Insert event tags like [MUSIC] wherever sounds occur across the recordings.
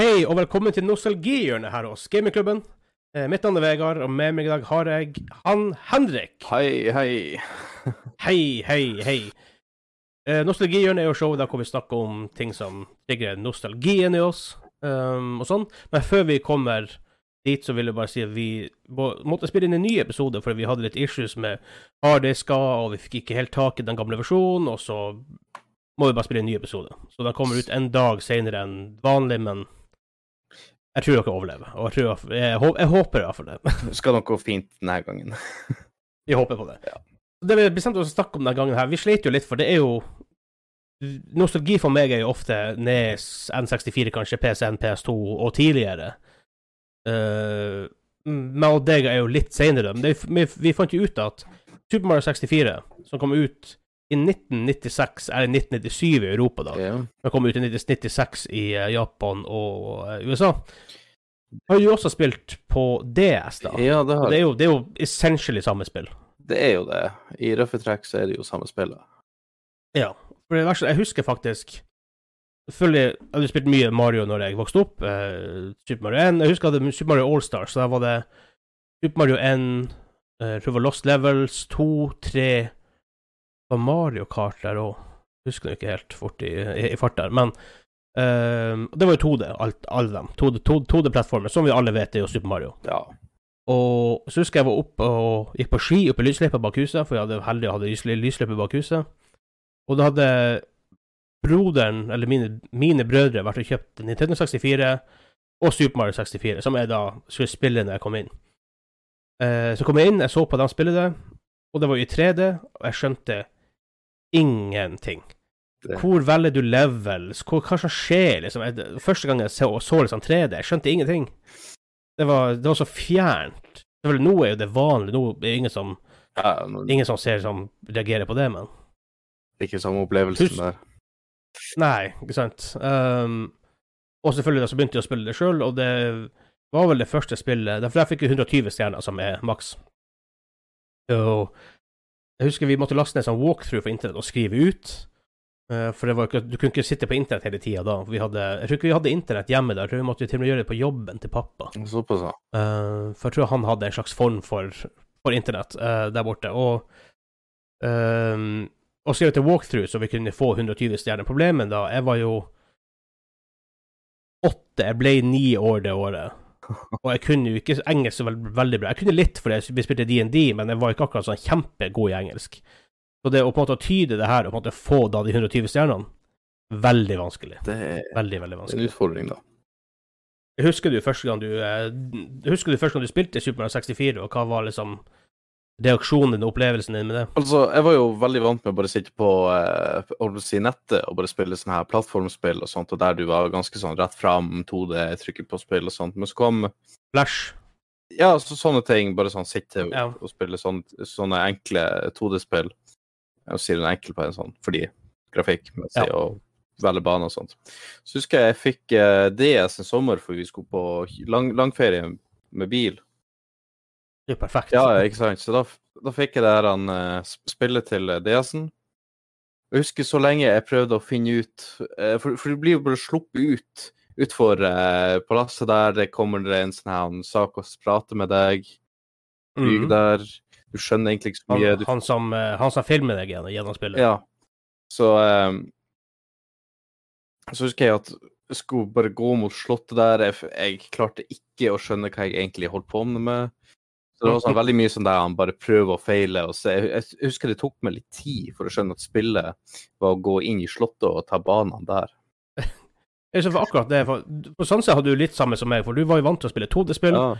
Hei og velkommen til nostalgihjørnet her hos Gamingklubben. Eh, mitt navn er Vegard, og med meg i dag har jeg han Henrik. Hei, hei. [LAUGHS] Hei, hei, hei. Eh, nostalgihjørnet er jo showet der hvor vi snakker om ting som trigger nostalgien i oss, um, og sånn. Men før vi kommer dit, så vil jeg bare si at vi måtte spille inn en ny episode fordi vi hadde litt issues med harddisker, og vi fikk ikke helt tak i den gamle versjonen, og så må vi bare spille en ny episode. Så den kommer ut en dag senere enn vanlig, men jeg tror dere overlever. Og jeg, tror, jeg, jeg, jeg håper i hvert fall [LAUGHS] det. Skal nok gå fint denne gangen. [LAUGHS] Vi håper på det. Det vi bestemte oss å snakke om denne gangen her, vi slet jo litt, for det er jo Nostalgi for meg er jo ofte Nes, N64, kanskje PCN, PS2 og tidligere. Uh, med deg er jo litt senere. Men det, vi, vi fant jo ut at Super Mario 64, som kom ut i 1996, eller 1997 i Europa, da. Ja. Den kom ut i 1996 i eh, Japan og eh, USA. Har du også spilt på DS, da? ja, det har Det er jo, det er jo essentially samme spill. Det er jo det. I røffe trekk så er det jo samme spillet. Ja. For det verste, jeg husker faktisk Selvfølgelig jeg hadde spilt mye Mario når jeg vokste opp. eh, Super Mario 1. Jeg husker jeg hadde Super Mario Allstars, så der var det Super Mario 1, eh, Lost Levels 2, 3 Det var Mario Kart der òg. Husker ikke helt fort i, i, i fart der. Men uh, det var jo 2D, alt, alle dem. 2D-plattformer. Som vi alle vet, er jo Super Mario. Ja. Og så husker jeg var oppe og gikk på ski oppe i lysløypa bak huset, for jeg hadde heldig å ha lys- lysløype bak huset. Og da hadde broderen, eller mine, mine brødre, vært og kjøpt Nintendo 64 og Super Mario 64, som jeg da skulle spille når jeg kom inn. Uh, så kom jeg inn, jeg så på dem spille det, og det var i 3D, og jeg skjønte ingenting. Det- Hvor velger du levels? Hvor, hva som skjer, liksom? Jeg, første gang jeg så, så liksom 3D, jeg skjønte ingenting. Det var, det var så fjernt. Selvfølgelig, nå er jo det vanlig, nå er det ingen som, ja men... ingen som ser som reagerer på det, men ikke samme opplevelsen Husk- der. Nei, ikke sant. Um, og selvfølgelig da så begynte jeg å spille det sjøl, og det var vel det første spillet Derfor jeg fikk jeg 120 stjerner, som er maks. Og jeg husker vi måtte laste ned sånn walkthrough for internett og skrive ut. Uh, for det var ikke, du kunne ikke sitte på internett hele tida da. Vi hadde, jeg tror ikke vi hadde internett hjemme da. Jeg tror vi måtte til og med gjøre det på jobben til pappa. Såpass, ja. Uh, for jeg tror han hadde en slags form for, for internett uh, der borte. Og og skrev til walkthrough, så vi kunne få 120 stjerner. Problemet da, jeg var jo åtte, jeg ble ni år det året. [LAUGHS] Og jeg kunne jo ikke engelsk så veldig, veldig bra. Jeg kunne litt fordi vi spilte DND, men jeg var ikke akkurat sånn kjempegod i engelsk. Så det å på en måte tyde det her og på en måte få da de 120 stjernene, veldig vanskelig. Det er Veldig, veldig en utfordring, da. Husker du første gang du eh, Husker du første gang du spilte Super Mario 64, og hva var liksom reaksjonen din og opplevelsen din med det? Altså, jeg var jo veldig vant med å bare sitte på eh, si nettet og bare spille sånne her plattformspill og sånt, og der du var ganske sånn rett fram, 2D, trykke på spill og sånt. Men så kom Flash. Ja, så, sånne ting. Bare sånn sitte Ja. og spille sånn, sånne enkle 2D-spill. Jeg sier den enkel på en sånn, fordi grafikkmessig Ja. og velge bane og sånt. Så husker jeg jeg fikk eh, DS en sommer, for vi skulle på lang, langferie med bil. Det er jo perfekt. Ja, ikke sant? Så da, da fikk jeg det her han, eh, sp- spillet til eh, DS-en. Jeg husker så lenge jeg prøvde å finne ut eh, For, for du blir jo bare sluppet ut utfor eh, palasset der. Det kommer det en sånn her sak og prater med deg. Flyger Mhm. der. Du skjønner egentlig ikke så mye. han, han, som, han som filmer deg gjennom spillet. ja. Så eh, Så husker jeg at jeg skulle bare gå mot slottet der. Jeg, jeg klarte ikke å skjønne hva jeg egentlig holdt på med. Så det var sånn veldig mye sånn der han bare prøver og feiler. Og se. jeg, husker det tok meg litt tid for å skjønne at spillet var å gå inn i slottet og ta banene der. [LAUGHS] Jeg synes akkurat det, for, På sånn sett hadde du litt samme som meg, for du var jo vant til å spille 2D-spill, Ja,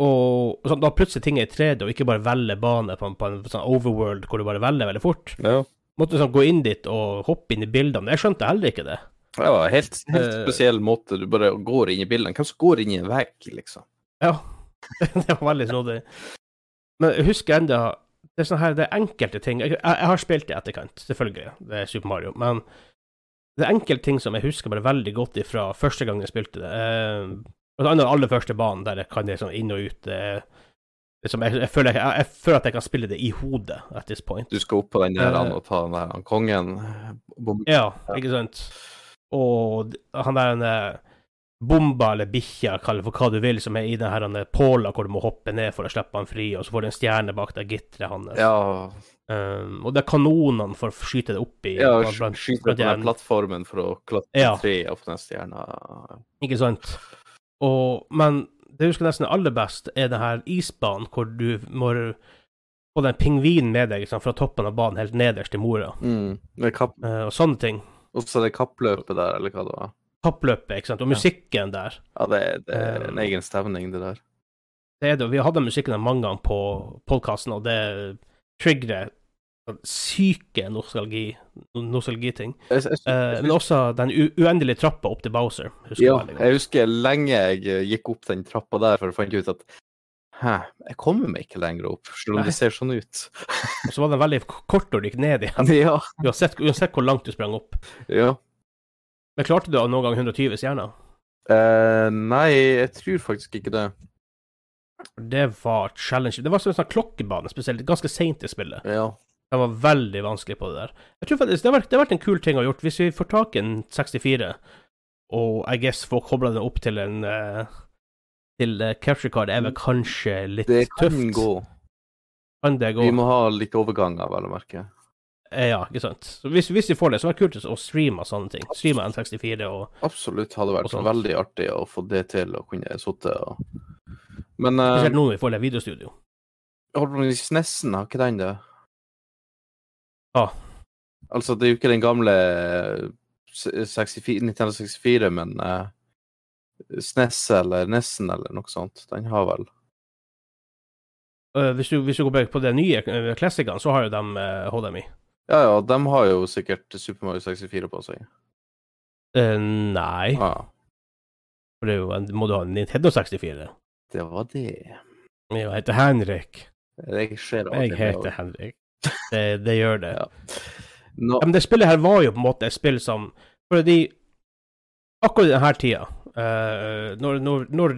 og, og sånn, da plutselig ting er i 3D, og ikke bare velge bane på, en- på en sånn overworld hvor du bare velger veldig fort. ja. Måtte sånn gå inn dit og hoppe inn i bildene. Jeg skjønte heller ikke det. Det var helt, helt Eh. spesiell måte. Du bare går inn i bildene. Hvem som går inn i en vegg, liksom? Ja, [LAUGHS] det var veldig snodig. Men jeg husker enda det er sånn her, det er enkelte ting jeg, jeg, har spilt i etterkant, selvfølgelig, det er Super Mario, men det er enkelte ting som jeg husker bare veldig godt ifra første gang jeg spilte det. Eh, blant annet den aller første banen, der jeg kan liksom inn og ut. Det, liksom, jeg, jeg, føler, jeg, jeg føler at jeg kan spille det i hodet at this point. Du skal opp på den der uh, og ta den der kongen. Bom- Ja, ikke sant? Og han der eh, bomba eller bikkja, kall det for hva du vil, som er i den her eh, påla hvor du må hoppe ned for å slippe han fri, og så får du en stjerne bak deg, gitteret hans. Ja, Um, og det er kanonene for å skyte det opp i. ja blant- skyte på den plattformen for å klatre Ja. tre opp den stjerna. Ikke sant? Og, men det jeg husker nesten aller best, er den her isbanen hvor du må få den pingvinen med deg liksom, fra toppen av banen helt nederst til mora, Mm. Med kapp, Uh, og sånne ting. og så det kappløpet der, eller hva det var. Kappløpet, ikke sant, og musikken der. Ja, det, det er en Um, egen stemning, det der. Det er det, og vi hadde musikken der mange ganger på podkasten, og det triggerer syke nostalgi, nostalgiting. Eh, men også den uendelige trappa opp til Bowser. Husker ja, jeg jeg husker lenge jeg eh, gikk opp den trappa der for å finne ut at Hæ, jeg kommer meg ikke lenger opp, selv om Nei. det ser sånn ut. Og så var den veldig kort når du gikk ned igjen, [LAUGHS] ja, uansett, uansett hvor langt du sprang opp. ja. Men klarte du noen gang 120 stjerner? Uh, nei, jeg tror faktisk ikke det. Det var challenge. Det var en sånn klokkebane, spesielt ganske seint i spillet. Ja. Den var veldig vanskelig på det der. Jeg tror faktisk Det har vært, det har vært en kul ting å ha gjort. Hvis vi får tak i en 64, og I guess får kobla den opp til en uh, til uh, capture card, er vel kanskje litt tøft? Det kan tøft. gå. Kan det gå? Vi må ha litt overganger, vel å merke. Eh, Ja, ikke sant. Så hvis, hvis de får det, så hadde det kult å streame sånne ting. Streame N64 og Absolutt hadde vært veldig artig å få det til å kunne sitte og Men uh, Spesielt nå når vi får det videostudio. Snessen, har ikke den det? Ja. Altså, det er jo ikke den gamle eh, 64, Nintendo 64, men uh, SNES eller Nessen eller noe sånt. Den har vel Eh, hvis, du, hvis du går på de nye klassikerne, så har jo de eh, HDMI. Ja ja, de har jo sikkert Super Mario 64 på seg. Eh, nei, Ah. for det en, må du ha en Nintendo 64. det var det. Jeg heter Henrik. Jeg ser av Jeg heter. Henrik. Det, det gjør det. [LAUGHS] Ja. no. Men det spillet her var jo på en måte et spill som Fordi akkurat denne tida, uh, når, når, når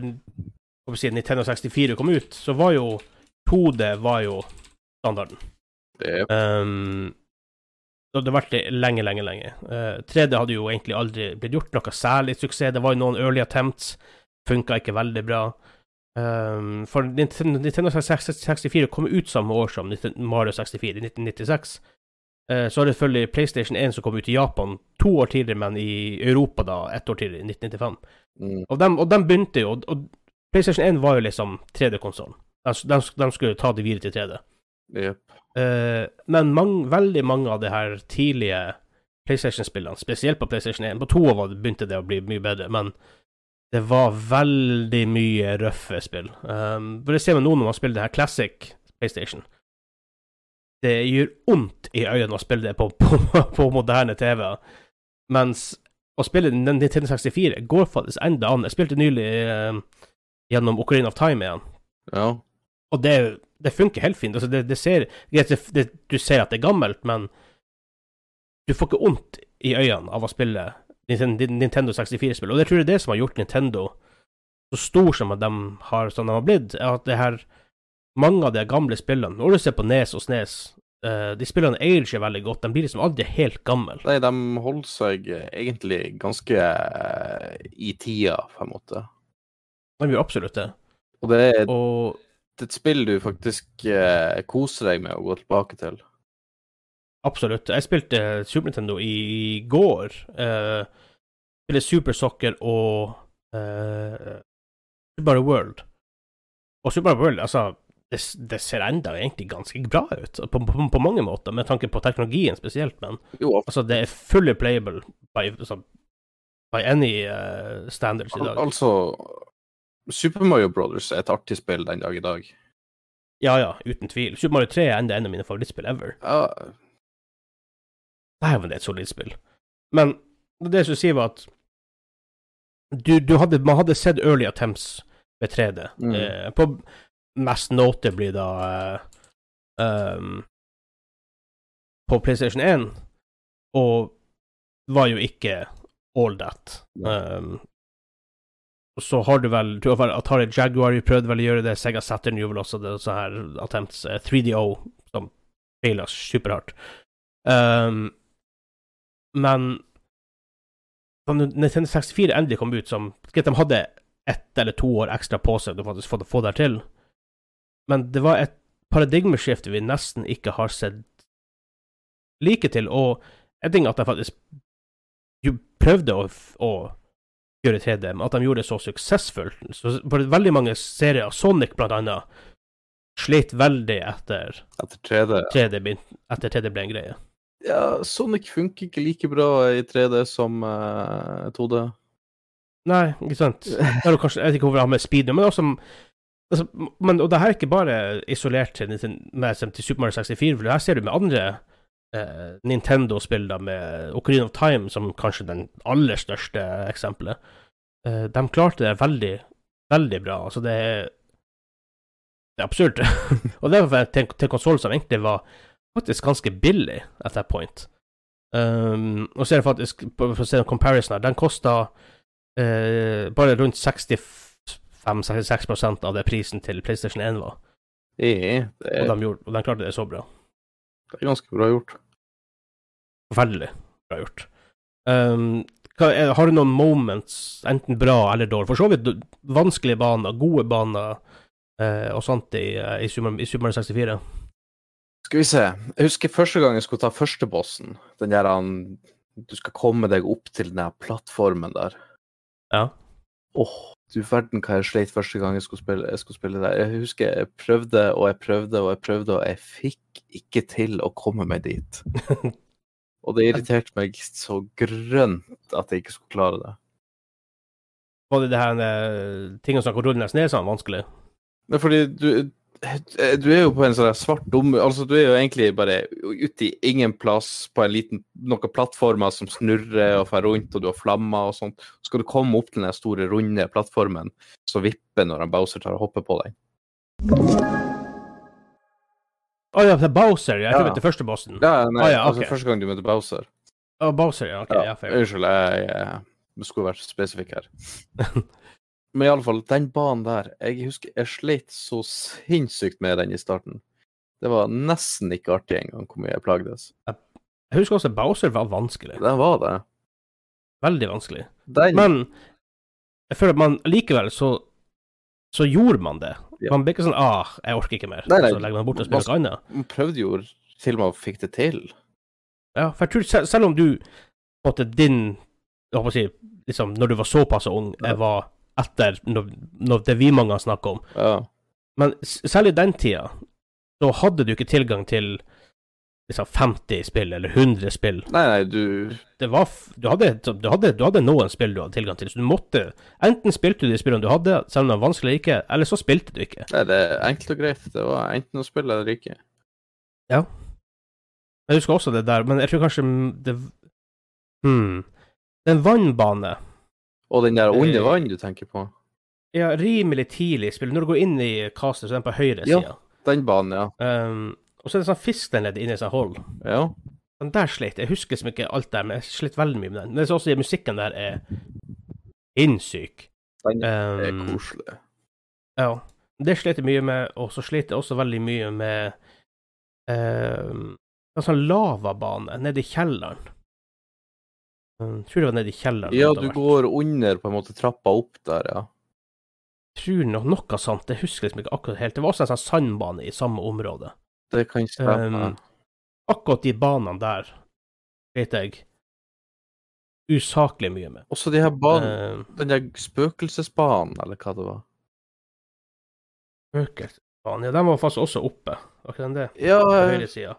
hva si, Nintendo 64 kom ut, så var jo 2D var jo standarden. det, Um, det hadde vært det lenge, lenge, lenge. Uh, 3D hadde jo egentlig aldri blitt gjort noe særlig suksess. Det var jo noen early attempts, funka ikke veldig bra. Um, for Nintendo, Nintendo 64 kom ut samme år som Mario 64, i 1996. Uh, så har det selvfølgelig PlayStation 1 som kom ut i Japan to år tidligere, men i Europa da ett år tidligere, i 1995. mm, Og de, og de begynte jo, og PlayStation 1 var jo liksom 3D-konsollen. De, de, de skulle ta det videre til 3D. Jepp. Uh, men mange, veldig mange av de her tidlige PlayStation-spillene, spesielt på PlayStation 1 På to år begynte det å bli mye bedre, men det var veldig mye røffe spill. Um, for det ser man nå når man spiller det her Classic PlayStation. Det gjør vondt i øynene å spille det på, [LAUGHS] på, på moderne TV, mens å spille den Nintendo 64 går faktisk enda an. Jeg spilte nylig uh, gjennom Ocarina of Time igjen. Ja. Og det, det funker helt fint. Altså det, det ser, du ser at det er gammelt, men du får ikke vondt i øynene av å spille Nintendo, Nintendo 64-spill. Og det tror jeg er det som har gjort Nintendo så stor som de har, som de har blitt, er at det her mange av de gamle spillene Når du ser på Nes og Snes, eh, de spillene ager veldig godt. De blir liksom aldri helt gamle. Nei, de holder seg eh, egentlig ganske eh, i tida, på en måte. De gjør absolutt det. Og det er Og et spill du faktisk eh, koser deg med å gå tilbake til. Absolutt. Jeg spilte Super Nintendo i går. Eh, spilte Super Soccer og eh, Super World. Og Super World, altså det, det ser enda egentlig ganske bra ut, på, på, på mange måter, med tanke på teknologien spesielt, men Jo, altså, det er fully playable by, altså, by any uh, standards i al altså Super Mario Brothers er et artig spill den dag i dag. Ja, ja, uten tvil. Super Mario 3 er enda en av mine favorittspill ever. Ja, Dæven, det er et solid spill. Men det jeg skulle si, var at du, du hadde, man hadde sett early attempts med 3D. Mm. Eh, på mest notably da eh, um, På PlayStation 1, og var jo ikke all that. Um, så har du vel du har Atari Jaguar de prøvde vel å gjøre det, Sega Saturn gjorde vel også det, sånn her attempts. eh, 3DO som feila superhardt. Um, men da Nintendo 64 endelig kom ut som Greit, de hadde ett eller to år ekstra på seg til å få det til, men det var et paradigmeskifte vi nesten ikke har sett like til, og en ting at de faktisk prøvde å, å gjøre 3D, men at de gjorde det så suksessfullt. Så for veldig mange serier, Sonic blant annet, slet veldig etter Etter 3D. 3D, begyn- etter 3D ble en greie. Ja, Sonic funker ikke like bra i 3D som uh, 2D. Nei, ikke sant. [LAUGHS] Kanskje, jeg vet ikke hvorfor jeg har med speed men også altså, men, Og det her er ikke bare isolert til, til, med, til Super Mario 64, for det her ser du med andre eh, Nintendo-spill, med Ocarina of Time som kanskje den aller største eksempelet. Eh, de klarte det veldig, veldig bra. Altså, det er Det er absurd. [LAUGHS] og det var til, til konsoll som egentlig var faktisk ganske billig at that point. Um, og så er det faktisk, for å se en comparison her, den kosta eh, bare rundt 65-66% av det prisen til PlayStation 1 var. Det er, det, Og de, gjorde, og de klarte det så bra. det er ganske bra gjort. Forferdelig bra gjort. Um, hva, er, har du noen moments, enten bra eller dårlig? For så vidt vanskelige baner, gode baner uh, og sånt i, eh, i, Super, i Super Mario 64. Skal vi se. Jeg husker første gang jeg skulle ta første bossen. Den der han Du skal komme deg opp til den der plattformen der. Ja. Åh, du verden hva jeg sleit første gang jeg skulle spille, jeg skulle spille der. Jeg husker jeg prøvde og jeg prøvde og jeg prøvde, og jeg fikk ikke til å komme meg dit. [LAUGHS] og det irriterte meg så grønt at jeg ikke skulle klare det. Var det det her ting tingene som kan rulle ned sånn vanskelig? Nei, fordi du du er jo på en sånn svart dum... Altså, du er jo egentlig bare ute i ingen plass på en liten noen plattformer som snurrer og fer rundt, og du har flammer og sånt. Så skal du komme opp til den store, runde plattformen som vipper når en Bowser tar og hopper på deg. Å ja, det er Bowser. Jeg trodde Ja. det første bossen. Ja, nei, oh, ja, altså første gang du møter Bowser. Å, Bowser, ja. Ok, ja, fair. Unnskyld, jeg, jeg skulle vært spesifikk her. [LAUGHS] Men i alle fall, den banen der Jeg husker jeg slet så sinnssykt med den i starten. Det var nesten ikke artig engang hvor mye jeg plagdes. Jeg husker også Bowser var vanskelig. Den var det. Veldig vanskelig. Den, Men jeg føler at man likevel så så gjorde man det. Ja. Man ble ikke sånn ah, jeg orker ikke mer. Nei, nei, så legger man bort og spiller noe annet. man prøvde jo til man fikk det til. Ja, for jeg tror selv, selv om du på en måte din jeg håper å si, liksom, Når du var såpass ung, Ja. jeg var etter når, når det vi mange har snakket om Ja. Men selv i den tida så hadde du ikke tilgang til liksom 50 spill eller 100 spill. Nei, nei, du Det var du, hadde, du, hadde, du hadde noen spill du hadde tilgang til, så du måtte Enten spilte du de spillene du hadde, selv om det var vanskelig eller ikke, eller så spilte du ikke. Nei, det er enkelt og greit. Det var enten å spille eller ikke. Ja. Jeg husker også det der, men jeg tror kanskje det er en vannbane. Og den der onde under vann du tenker på. Ja, rimelig tidlig i spillet. Når du går inn i castet, så er den på høyre Ja. sida. Den banen, ja. Um, og så er det sånn nede inni et sånt hull. Ja. Den der slet jeg. husker liksom ikke alt der, men jeg slet veldig mye med den. Men det er også musikken der er innsyk. Den er Um, koselig. ja. Det slet jeg mye med, og så slet jeg også veldig mye med um, en sånn lavabane nede i kjelleren. Jeg tror det var nede i kjelleren. Ja, du går under på en måte trappa opp der, ja. Jeg tror nok noe sånt. Jeg husker liksom ikke akkurat helt. Det var også en sånn sandbane i samme område. Det kan stemme. Um, akkurat de banene der vet jeg usaklig mye med. Også de her banene Um, Den der spøkelsesbanen, eller hva det var. Spøkelsesbanen, ja, den var faktisk også oppe. Var ikke den det? Ja, På jeg, høyre sida.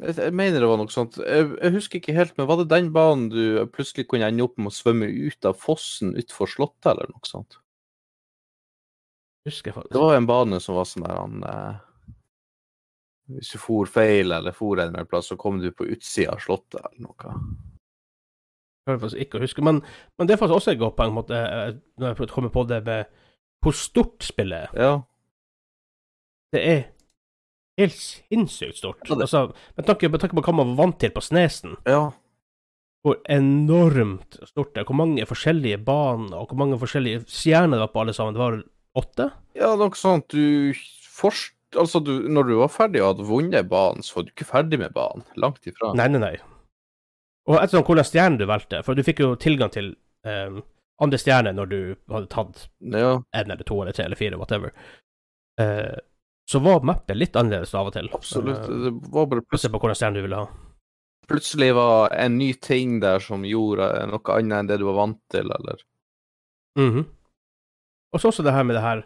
jeg mener det var noe sånt. Jeg, jeg husker ikke helt, men var det den banen du plutselig kunne ende opp med å svømme ut av fossen utfor Slottet, eller noe sånt? Husker jeg faktisk. Det var en bane som var sånn der han eh, Hvis du for feil eller for en eller plass, så kom du på utsida av Slottet, eller noe. Jeg prøver faktisk ikke å huske. Men, men det er faktisk også et godt poeng, måte, eh, når jeg kommer på det med hvor stort spillet er. Ja. Det er helt sinnssykt stort. Ja, Altså, med tanke, med tanke på hva man var vant til på Snesen, ja. hvor enormt stort det er, hvor mange forskjellige baner, og hvor mange forskjellige stjerner det var på alle sammen. Det var åtte? Ja, noe sånt. Du forst... Altså, du, når du var ferdig og hadde vunnet banen, så var du ikke ferdig med banen. Langt ifra. Nei, nei, nei. Og etter sånn hvordan stjerne du valgte, for du fikk jo tilgang til um, andre stjerne når du hadde tatt Ja, en eller to eller tre eller fire, whatever, Uh, så var mappet litt annerledes av og til. absolutt. Eh, Det var bare Se plutselig, på hvordan stjerne du ville ha. plutselig var en ny ting der som gjorde noe annet enn det du var vant til, eller Mhm. Og så også det her med det her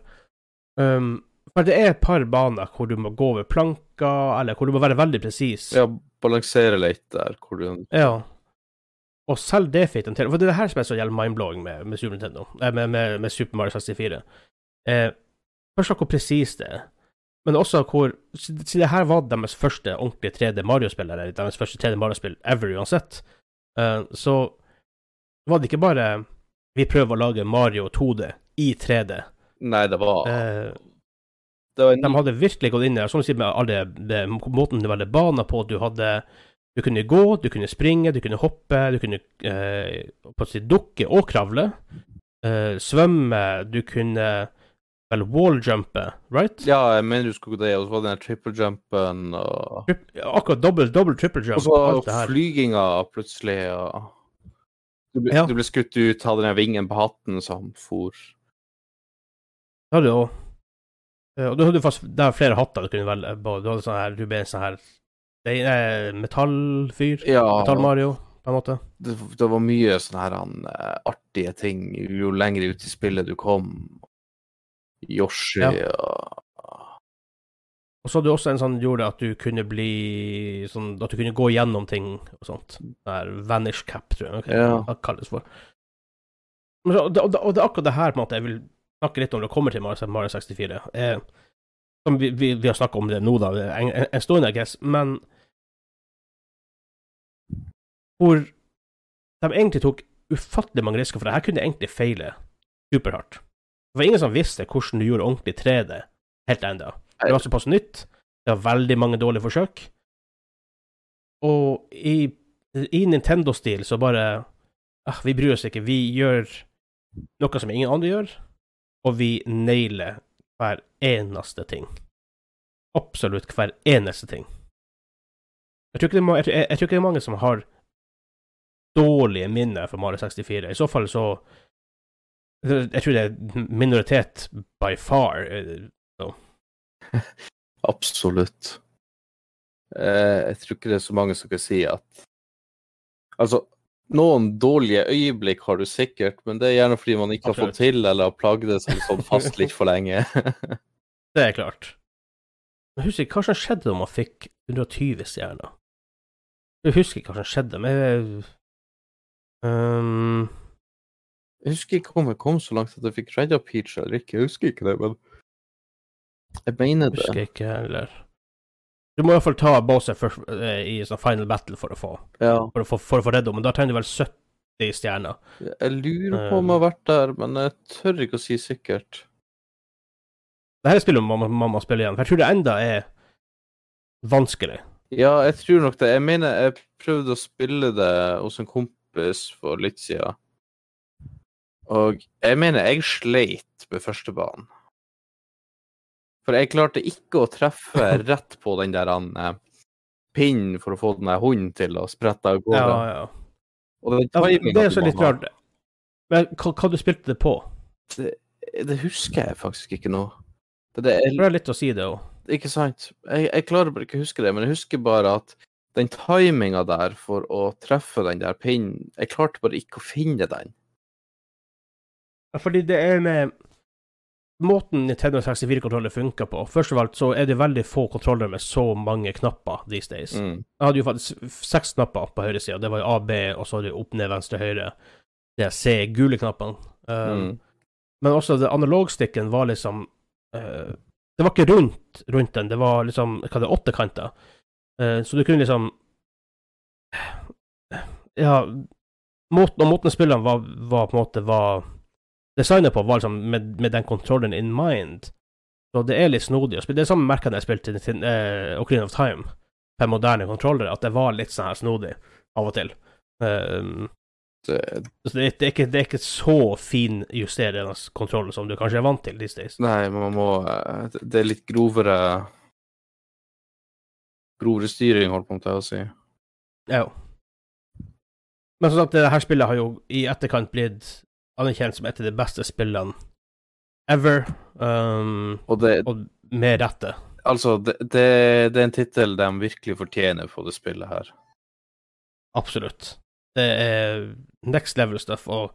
um, For det er et par baner hvor du må gå over planker, eller hvor du må være veldig presis. ja, balansere litt der, hvor du Ja. Og selv det fikk den til. For det er det her som er så jævlig mindblowing med, med Super Nintendo, eh, med, med, med Super Mario 64. Eh, først hvor presis det er, men også hvor Siden det her var deres første ordentlige 3D Mario-spill, eller deres første 3D Mario-spill ever uansett, eh, så var det ikke bare vi prøver å lage Mario 2D i 3D. Nei, det var, Eh, de hadde virkelig gått inn der, sånn å si med alle det, måten det var baner på. Du hadde Du kunne gå, du kunne springe, du kunne hoppe, du kunne eh, dukke og kravle. Eh, svømme, du kunne vel walljumpe, right? Ja, jeg mener du skulle det, og så var det den triple jumpen, og Trip, akkurat dobbel, dobbel triple jump, Og så var flyginga plutselig, og du ble, Ja. du ble skutt ut, hadde den vingen på hatten som for. Ja, Det eh, Og du hadde fast Det var flere hatter du kunne velge på. Du hadde sånn her Du ble sånn her det er metallfyr. Ja, Metall-Mario, på en måte. det, det var mye sånne her han, eh, artige ting jo lenger ut i spillet du kom. Yoshi Ja. og Og så hadde du også en sånn gjorde at du kunne bli sånn At du kunne gå gjennom ting og sånt. Det er vanish cap, tror jeg okay, Ja. det kalles for. Men og, det, og det- og det er akkurat det her på en måte jeg vil snakke litt om det kommer til Mario, Mario 64. Eh, som vi, vi, vi har snakka om det nå, da, en, en stund, I guess, men hvor de egentlig tok ufattelig mange risker, for det her kunne egentlig feile superhardt. Det var ingen som visste hvordan du gjorde ordentlig 3D helt ennå. Det var såpass nytt. Det var veldig mange dårlige forsøk. Og i, i Nintendo-stil så bare ah, Vi bryr oss ikke. Vi gjør noe som ingen andre gjør, og vi nailer hver eneste ting. Absolutt hver eneste ting. Jeg tror er, jeg, jeg, jeg tror ikke det er mange som har dårlige minner fra Mario 64. I så fall så Jeg tror det er minoritet by far. eh, [LAUGHS] Absolutt. Eh, jeg tror ikke det er så mange som kan si at Altså, noen dårlige øyeblikk har du sikkert, men det er gjerne fordi man ikke har fått til, eller har plagd som sånn fast [LAUGHS] litt for lenge. Det er klart. Jeg husker ikke hva som skjedde da man fikk 120 stjerner. Jeg husker ikke hva som skjedde, men jeg- um, Jeg husker ikke om jeg kom så langt at jeg fikk redda Peach eller ikke. Jeg husker ikke det, men jeg mener jeg husker ikke heller. Du må i hvert fall ta Bowser først, eh, i sånn final battle for å få Ja. for å få, for å få redda, men da trenger du vel 70 stjerner. Jeg lurer på om jeg har vært der, men jeg tør ikke å si sikkert. Dette spillet må mamma må man spille igjen, for jeg tror det enda er vanskelig. Ja, jeg tror nok det. Jeg mener jeg prøvde å spille det hos en kompis for litt siden. Og jeg mener jeg sleit med førstebanen. For jeg klarte ikke å treffe [LAUGHS] rett på den der han, eh, pinnen for å få den der hunden til å sprette av Ja, gårde. ja. Og den ja det er så litt rart. Men hva, hva du spilte det på? Det husker jeg faktisk ikke nå. Det, det er, Det er litt å si det òg. ikke sant? Jeg, jeg klarer bare ikke å huske det, men jeg husker bare at den timinga der for å treffe den der pinnen Jeg klarte bare ikke å finne den. Fordi det er med måten Nintendo 64-kontroller funker på. Først av alt så er det veldig få kontroller med så mange knapper these days. Mm. Jeg hadde jo faktisk seks knapper på høyresida. Det var jo A, B, og så hadde opp, ned, venstre, høyre. Det er C, gule knappene. Um, Mm. Men også det analogstikken var liksom uh, Det var ikke rundt rundt den, det var liksom hva det er, åttekanter. Uh, så du kunne liksom Ja måten, Og måten spillene var, var på en måte var designet på, var liksom med, med den kontrollen in mind. Så det er litt snodig å spille. Det er samme merket jeg spilte til uh, Ocarina of Time på moderne kontrollere, at det var litt sånn her snodig av og til. Um, Det, så det, det, er ikke, det er ikke så finjusterende kontroll som du kanskje er vant til these days. nei, men man må eh, det- er litt grovere Grovere styring, holdt på med å si. Ja. Men som sagt, det her spillet har jo i etterkant blitt anerkjent som et av de beste spillene ever, um, Og det, og med rette. altså, det, det, det er en tittel de virkelig fortjener på det spillet her. Absolutt. Det er next level stuff, og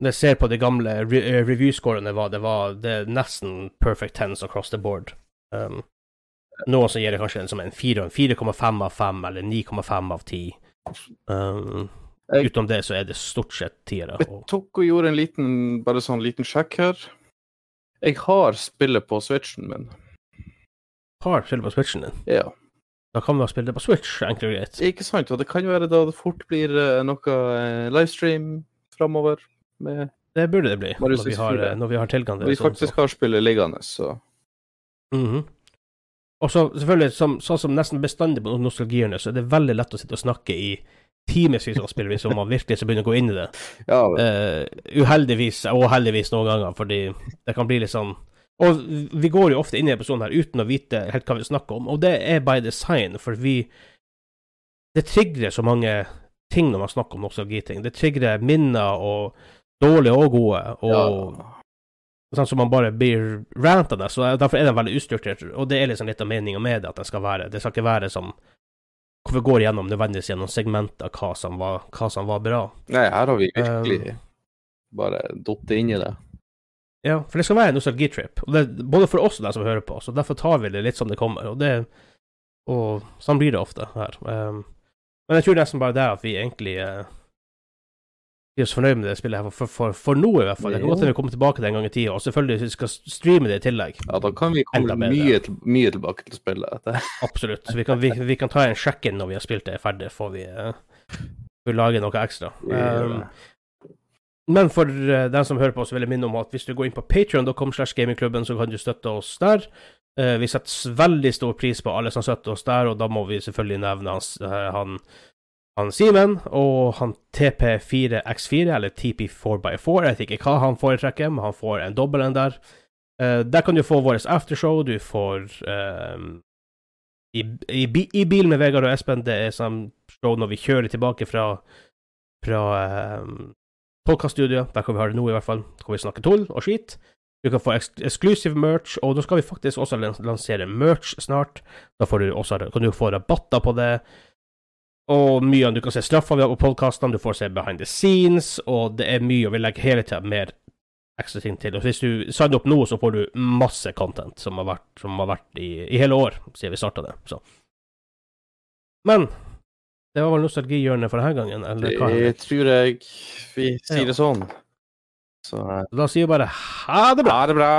når jeg ser på de gamle re eh, review-scorene, var det var det er nesten perfect tens across the board. Um, noen som gir det kanskje en, som en 4,5 av 5, eller 9,5 av 10. Um, utenom det så er det stort sett tiere. Jeg tok og gjorde en liten, bare sånn liten sjekk her. Jeg har spillet på switchen min. Har spillet på Switchen din. Ja. Da kan vi ha spilt det på Switch, enkelt og greit. Ikke sant? Og det kan jo være da det fort blir eh, noe eh, livestream framover. Med, Det burde det bli, når vi har, når vi har tilgang til når vi det. sånn, så- faktisk har spillet liggende, så Mhm. Og så selvfølgelig, som, sånn som nesten bestandig på nostalgierne, så er det veldig lett å sitte og snakke i timevis å spille hvis man virkelig skal begynne å gå inn i det. [LAUGHS] Ja, uh, uheldigvis, og heldigvis noen ganger, fordi det kan bli litt sånn Og vi går jo ofte inn i episoden her uten å vite helt hva vi snakker om, og det er by design, for vi Det trigger så mange ting når man snakker om nostalgiting. Det trigger minner, og dårlige og gode, og ja. sånn som man bare blir rantende. Så derfor er den veldig ustrukturert, og det er liksom litt av meninga med det at den skal være. Det skal ikke være som hvor vi går gjennom nødvendigvis gjennom segmenter hva som var, hva som var bra. Nei, her har vi Um, virkelig bare datt inn i det. Ja, for det skal være en nostalgitrip, både for oss og de som hører på, så derfor tar vi det litt som det kommer, og det Og sånn blir det ofte her. Um, men jeg tror nesten bare det at vi egentlig uh, vi er så fornøyd med det spillet her, for, for, for nå i hvert fall. Det kan godt hende vi kommer tilbake til en gang i tida, og selvfølgelig skal vi streame det i tillegg. Ja, da kan vi komme mye, til, mye tilbake til spillet. Absolutt. Så vi kan, vi, vi kan ta en sjekk-in når vi har spilt det ferdig, får vi, uh, vi lage noe ekstra. Um, men for uh, den som hører på, så vil jeg minne om at hvis du går inn på patrion.com slash gamingklubben, så kan du støtte oss der. Uh, vi setter veldig stor pris på alle som støtter oss der, og da må vi selvfølgelig nevne hans, han han Simen og han TP4X4, eller TP4x4. Jeg vet ikke hva han foretrekker, men han får en dobbel en der. Uh, der kan du få vårt aftershow, du får uh, i, i, I bil med Vegard og Espen, det er sånn show når vi kjører tilbake fra, fra uh, podkaststudioet. Der kan vi ha det nå, i hvert fall. Da kan vi snakke tull og skit. Du kan få exclusive merch, og nå skal vi faktisk også lansere merch snart. Da du også, kan du få rabatter på det. Og mye av Du kan se straffa vi har på podkastene, du får se behind the scenes, og det er mye, og vi legger hele tida mer ekstra ting til. Og hvis du signer opp nå, så får du masse content som har vært, som har vært i, i hele år siden vi starta det. Så. Men det var vel nostalgihjørnet for denne gangen, eller hva? Det tror jeg vi sier det sånn. Så eh, Da sier vi bare ha det bra. ha det bra!